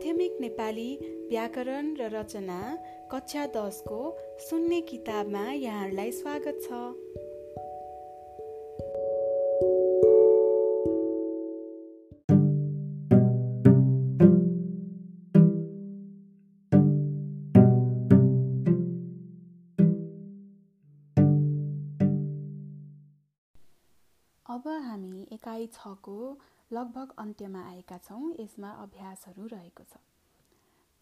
माध्यमिक नेपाली व्याकरण र रचना कक्षा दसको सुन्ने किताबमा यहाँहरूलाई स्वागत छ। अब हामी एकाइ छको लगभग अन्त्यमा आएका छौँ यसमा अभ्यासहरू रहेको छ।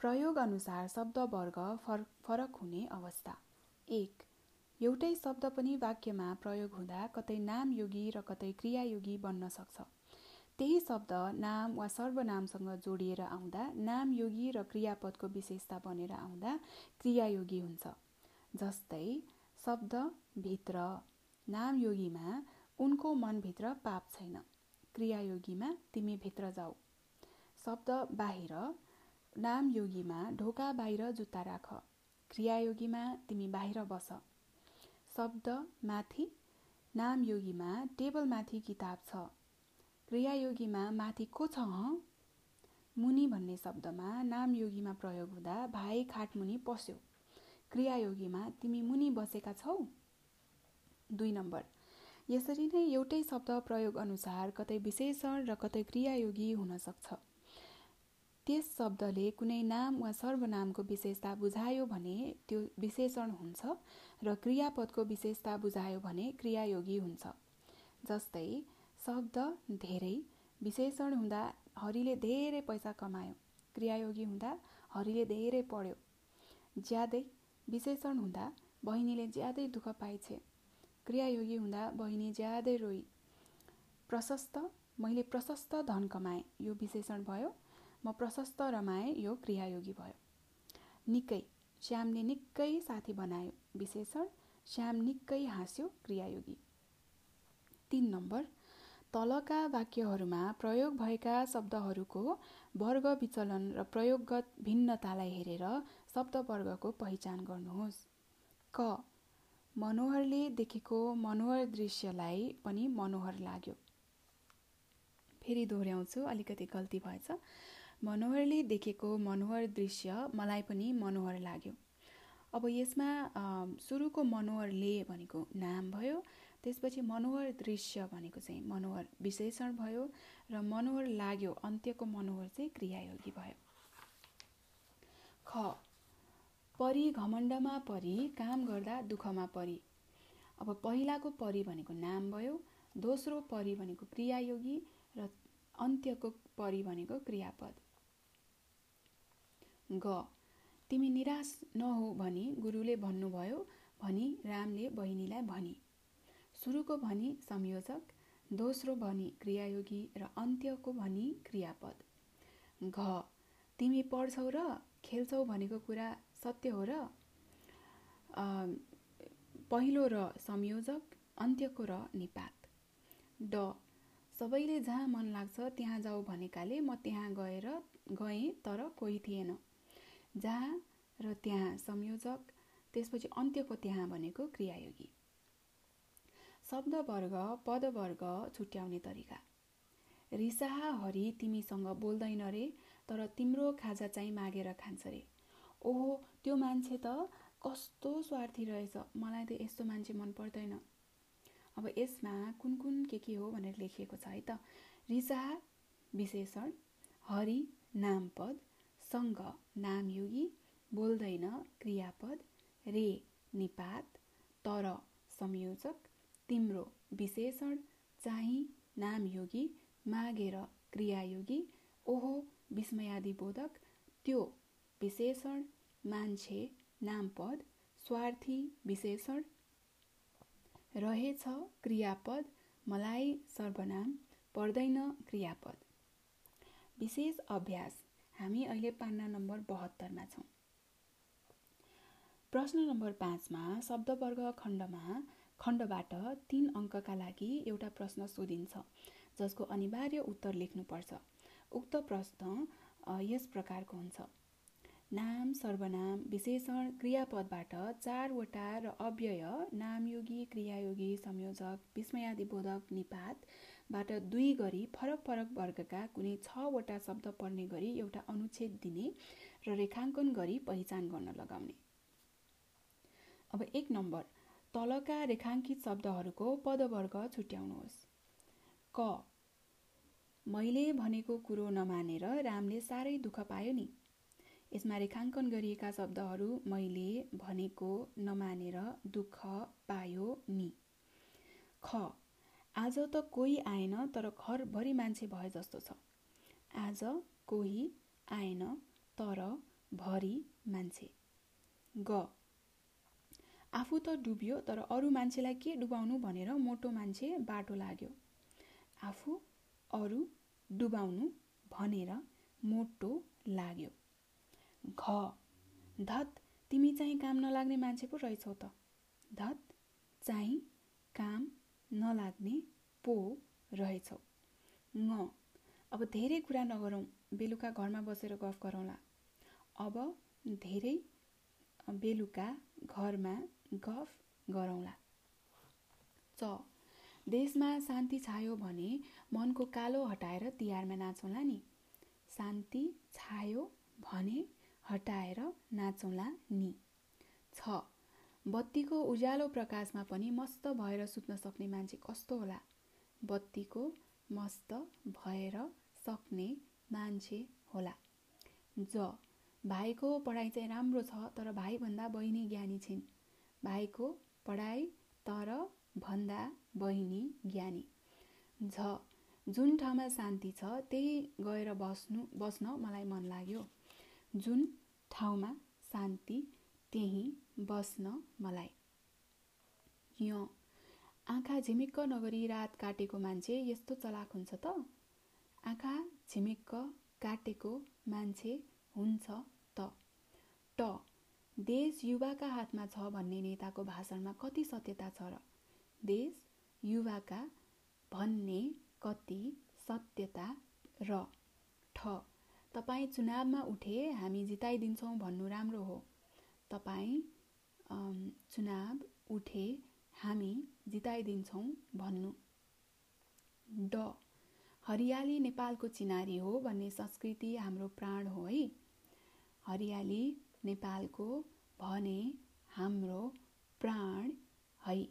प्रयोग अनुसार शब्द वर्ग फर फरक हुने अवस्था। एक एउटै शब्द पनि वाक्यमा प्रयोग हुँदा कतै नाम योगी र कतै क्रियायोगी बन्न सक्छ। त्यही शब्द नाम वा सर्वनामसँग जोडिएर आउँदा नाम योगी र क्रियापदको विशेषता बनेर आउँदा क्रियायोगी हुन्छ। जस्तै शब्द भित्र नाम योगीमा उनको मनभित्र पाप छैन। क्रियायोगीमा तिमी भित्र जाऊ। शब्द बाहिर नाम योगीमा ढोका बाहिर जुत्ता राख। क्रियायोगीमा तिमी बाहिर बस। शब्द माथि नाम योगीमा टेबलमाथि किताब छ। क्रियायोगीमा माथि को छ मुनि भन्ने शब्दमा नाम योगीमा प्रयोग हुँदा भाइ खाटमुनि पस्यो। क्रियायोगीमा तिमी मुनि बसेका छौ? दुई नम्बर। यसरी नै एउटै शब्द प्रयोग अनुसार कतै विशेषण र कतै क्रियायोगी हुन सक्छ। त्यस शब्दले कुनै नाम वा सर्वनामको विशेषता बुझायो भने त्यो विशेषण हुन्छ र क्रियापदको विशेषता बुझायो भने क्रियायोगी हुन्छ। जस्तै शब्द धेरै विशेषण हुँदा हरिले धेरै पैसा कमायो क्रियायोगी हुँदा हरिले धेरै पढ्यो। ज्यादै विशेषण हुँदा बहिनीले ज्यादै दुःख पाइछे क्रियायोगी हुँदा बहिनी ज्यादै रोइ प्रशस्त मैले प्रशस्त धन कमाएँ यो विशेषण भयो। म प्रशस्त रमाएँ यो क्रियायोगी भयो। निकै श्यामले निकै साथी बनायो। विशेषण श्याम निकै हाँस्यो क्रियायोगी तिन नम्बर तलका वाक्यहरूमा प्रयोग भएका शब्दहरूको वर्ग विचलन र प्रयोगगत भिन्नतालाई हेरेर शब्द वर्गको पहिचान गर्नुहोस्। क मनोहरले देखेको मनोहर दृश्यलाई पनि मनोहर लाग्यो। फेरि दोहोऱ्याउँछु अलिकति गल्ती भएछ। मनोहरले देखेको मनोहर दृश्य मलाई पनि मनोहर लाग्यो। अब यसमा सुरुको मनोहरले भनेको नाम भयो त्यसपछि मनोहर दृश्य भनेको चाहिँ मनोहर विशेषण भयो र मनोहर लाग्यो अन्त्यको मनोहर चाहिँ क्रियायोगी भयो। ख परी घमण्डमा परी काम गर्दा दुःखमा परी। अब पहिलाको परी भनेको नाम भयो दोस्रो परी भनेको क्रियायोगी र अन्त्यको परी भनेको क्रियापद। ग तिमी निराश नहो भनी गुरुले भन्नुभयो भनी रामले बहिनीलाई भनी। सुरुको भनी संयोजक दोस्रो भनी क्रियायोगी र अन्त्यको भनी क्रियापद। घ तिमी पढ्छौ र खेल्छौ भनेको कुरा सत्य हो र पहिलो र संयोजक अन्त्यको र निपात। ड सबैले जहाँ मन लाग्छ त्यहाँ जाऊ भनेकाले म त्यहाँ गएर गएँ तर कोही थिएन। जहाँ र त्यहाँ संयोजक त्यसपछि अन्त्यको त्यहाँ भनेको क्रियायोगी। शब्दवर्ग पदवर्ग छुट्याउने तरिका। रिसाहा हरि तिमीसँग बोल्दैन रे तर तिम्रो खाजा चाहिँ मागेर खान्छ रे। ओहो त्यो मान्छे त कस्तो स्वार्थी रहेछ। मलाई त यस्तो मान्छे मन पर्दैन। अब यसमा कुन कुन के के हो भनेर लेखिएको छ है त। रिसा विशेषण हरि नामपद सँग नामयोगी बोल्दैन क्रियापद रे निपात तर संयोजक तिम्रो विशेषण चाहिँ नामयोगी मागेर क्रियायोगी ओहो विस्मयादि बोधक त्यो विशेषण मान्छे नामपद स्वार्थी विशेषण। रहेछ क्रियापद मलाई सर्वनाम पर्दैन क्रियापद। विशेष अभ्यास हामी अहिले पान्ना नम्बर बहत्तरमा छौँ। प्रश्न नम्बर पाँचमा शब्दवर्ग खण्डमा खण्डबाट तिन अङ्कका लागि एउटा प्रश्न सोधिन्छ जसको अनिवार्य उत्तर लेख्नुपर्छ। उक्त प्रश्न यस प्रकारको हुन्छ। नाम सर्वनाम विशेषण क्रियापदबाट चारवटा र अव्यय नामयोगी क्रियायोगी संयोजक विस्मयादिबोधक निपातबाट दुई गरी फरक फरक वर्गका कुनै छवटा शब्द पढ्ने गरी एउटा अनुच्छेद दिने र रेखाङ्कन गरी पहिचान गर्न लगाउने। अब एक नम्बर तलका रेखाङ्कित शब्दहरूको पदवर्ग छुट्याउनुहोस्। क मैले भनेको कुरो नमानेर रामले साह्रै दुःख पायो नि। यसमा रेखाङ्कन गरिएका शब्दहरू मैले भनेको नमानेर दुःख पायो नि। ख। आज त कोही आएन तर घरभरि मान्छे भए जस्तो छ। आज कोही आएन तर भरि मान्छे। ग। आफू त डुब्यो तर अरू मान्छेलाई के डुबाउनु भनेर मोटो मान्छे बाटो लाग्यो। आफू अरू डुबाउनु भनेर मोटो लाग्यो। घ धत तिमी चाहिँ काम नलाग्ने मान्छे पो रहेछौ त। धत चाहिँ काम नलाग्ने पो रहेछौ। ङ। अब धेरै कुरा नगरौँ बेलुका घरमा बसेर गफ गरौँला। अब धेरै बेलुका घरमा गफ गरौँला। च। देशमा शान्ति छायो भने मनको कालो हटाएर तिहारमा नाचौँला नि। शान्ति छायो भने हटाएर नाचौँला नि। छ। बत्तीको उज्यालो प्रकाशमा पनि मस्त भएर सुत्न सक्ने मान्छे कस्तो होला? बत्तीको मस्त भएर सक्ने मान्छे होला। ज। भाइको पढाइ चाहिँ राम्रो छ तर भाइभन्दा बहिनी ज्ञानी छिन्। भाइको पढाइ तर भन्दा बहिनी ज्ञानी। झ जुन ठाउँमा शान्ति छ त्यही गएर बस्नु बस्न मलाई मन लाग्यो। जुन ठाउँमा शान्ति त्यहीँ बस्न मलाई। य आँखा झिमिक्क नगरी रात काटेको मान्छे यस्तो चलाक हुन्छ त? आँखा झिमिक्क काटेको मान्छे हुन्छ त? ट देश युवाका हातमा छ भन्ने नेताको भाषणमा कति सत्यता छ र? देश युवाका भन्ने कति सत्यता र? ठ तपाईँ चुनावमा उठे हामी जिताइदिन्छौँ भन्नु राम्रो हो। तपाईँ चुनाव उठे हामी जिताइदिन्छौँ भन्नु। ड हरियाली नेपालको चिनारी हो भन्ने संस्कृति हाम्रो प्राण हो है। हरियाली नेपालको भने हाम्रो प्राण है।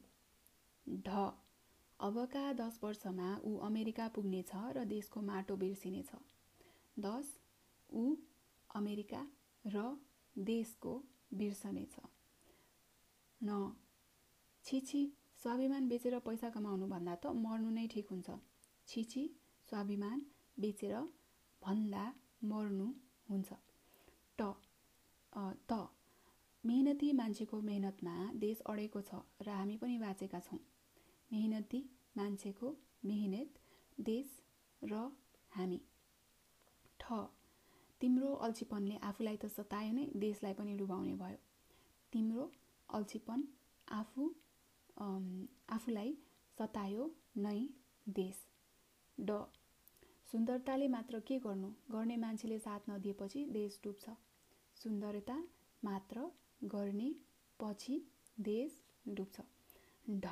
ढ अबका दस वर्षमा ऊ अमेरिका पुग्नेछ र देशको माटो बिर्सिनेछ। दस ऊ अमेरिका र देशको बिर्सनेछ न छिछि स्वाभिमान बेचेर पैसा कमाउनु भन्दा त मर्नु नै ठिक हुन्छ। छिछि स्वाभिमान बेचेर भन्दा मर्नु हुन्छ। ट त मेहनती मान्छेको मेहनतमा देश अडेको छ र हामी पनि बाँचेका छौँ। मेहनती मान्छेको मेहनत देश र हामी। ठ तिम्रो अल्छीपनले आफूलाई त सतायो नै देशलाई पनि डुबाउने भयो। तिम्रो अल्छीपन आफू आफूलाई सतायो नै देश। ड सुन्दरताले मात्र के गर्नु? गर्ने मान्छेले साथ नदिएपछि देश डुब्छ। सुन्दरता मात्र गर्ने पछि देश डुब्छ। ढ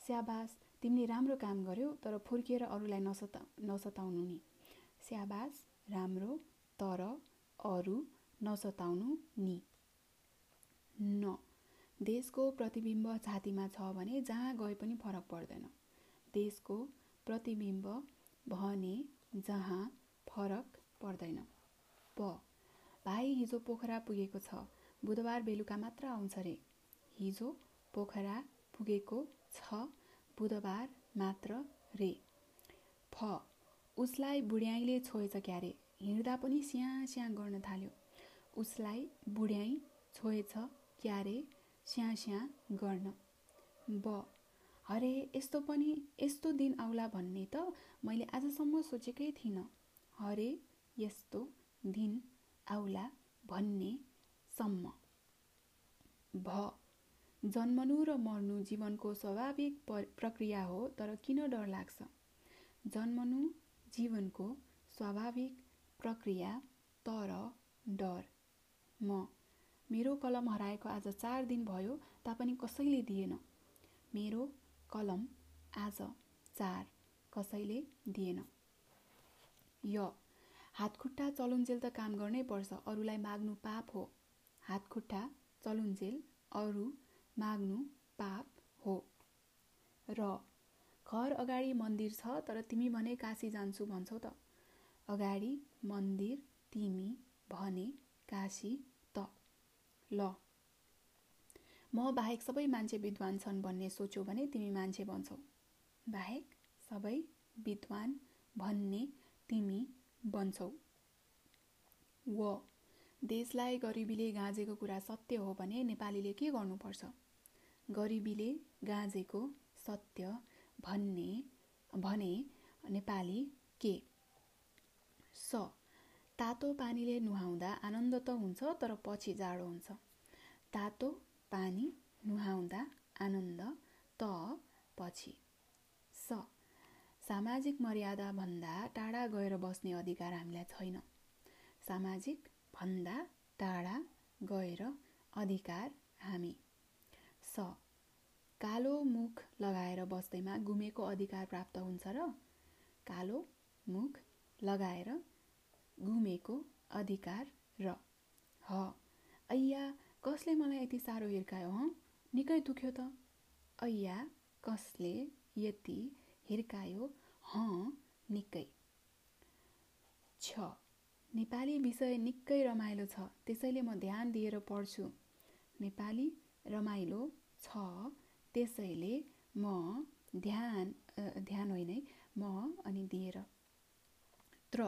स्याबास तिमीले राम्रो काम गर्यौ तर फुर्किएर अरूलाई नसता नसताउनु नि। स्याबास राम्रो तर अरू नसताउनु नि। न। देशको प्रतिबिम्ब छातीमा छ भने जहाँ गए पनि फरक पर्दैन। देशको प्रतिबिम्ब भने जहाँ फरक पर्दैन। प। भाइ हिजो पोखरा पुगेको छ। बुधबार बेलुका मात्र आउँछ रे। हिजो पोखरा पुगेको छ। बुधबार मात्र रे। फ। उसलाई बुढ्याइले छोएछ क्यारे? हिँड्दा पनि स्याँ स्याँ गर्न थाल्यो। उसलाई बुढ्याइ छोएछ क्यारे स्याँ स्याँ गर्न। ब हरे यस्तो पनि यस्तो दिन आउला भन्ने त मैले आजसम्म सोचेकै थिइनँ। हरे यस्तो दिन आउला भन्ने सम्म। भ जन्मनु र मर्नु जीवनको स्वाभाविक प्रक्रिया हो तर किन डर लाग्छ? जन्मनु जीवनको स्वाभाविक प्रक्रिया तर डर। म मेरो कलम हराएको आज चार दिन भयो तापनि कसैले दिएन। मेरो कलम आज चार कसैले दिएन। य हातखुट्टा चलुन्जेल त काम गर्नै पर्छ अरूलाई माग्नु पाप हो। हातखुट्टा चलुन्जेल अरू माग्नु पाप हो। र घर अगाडि मन्दिर छ तर तिमी भने काशी जान्छु भन्छौ त। अगाडि मन्दिर तिमी भने काशी त। ल। म बाहेक सबै मान्छे विद्वान छन् भन्ने सोच्यौ भने तिमी मान्छे भन्छौ बाहेक सबै विद्वान भन्ने तिमी बन्छौ। व। देशलाई गरिबीले गाँजेको कुरा सत्य हो भने नेपालीले के गर्नुपर्छ? गरिबीले गाँजेको सत्य भन्ने भने नेपाली के? स। तातो पानीले नुहाउँदा आनन्द त हुन्छ तर पछि जाडो हुन्छ। तातो पानी नुहाउँदा आनन्द त पछि। स। सामाजिक मर्यादा भन्दा टाढा गएर बस्ने अधिकार हामीलाई छैन। सामाजिक भन्दा टाढा गएर अधिकार हामी। स। कालो मुख लगाएर बस्दैमा गुमेको अधिकार प्राप्त हुन्छ र कालो मुख लगाएर घुमेको अधिकार र ह। ऐया कसले मलाई यति साह्रो हिर्कायो हँ? निकै दुख्यो त। ऐया कसले यति हिर्कायो हँ? निकै। छ। नेपाली विषय निकै रमाइलो छ त्यसैले म ध्यान दिएर पढ्छु। नेपाली रमाइलो छ त्यसैले म ध्यान ध्यान होइन म अनि दिएर। त्र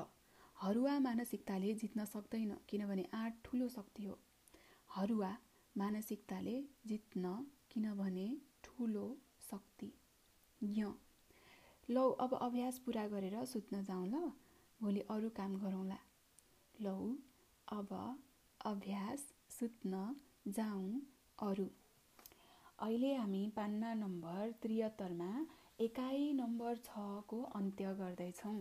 हरुवा मानसिकताले जित्न सक्दैन किनभने आँट ठुलो शक्ति हो। हरुवा मानसिकताले जित्न किनभने ठुलो शक्ति। य। लौ अब अभ्यास पुरा गरेर सुत्न जाउँ ल। भोलि अरू काम गरौँला। लौ अब अभ्यास सुत्न जाउँ अरू। अहिले हामी पान्ना नम्बर त्रिहत्तरमा एकाइ नम्बर छको अन्त्य गर्दैछौँ।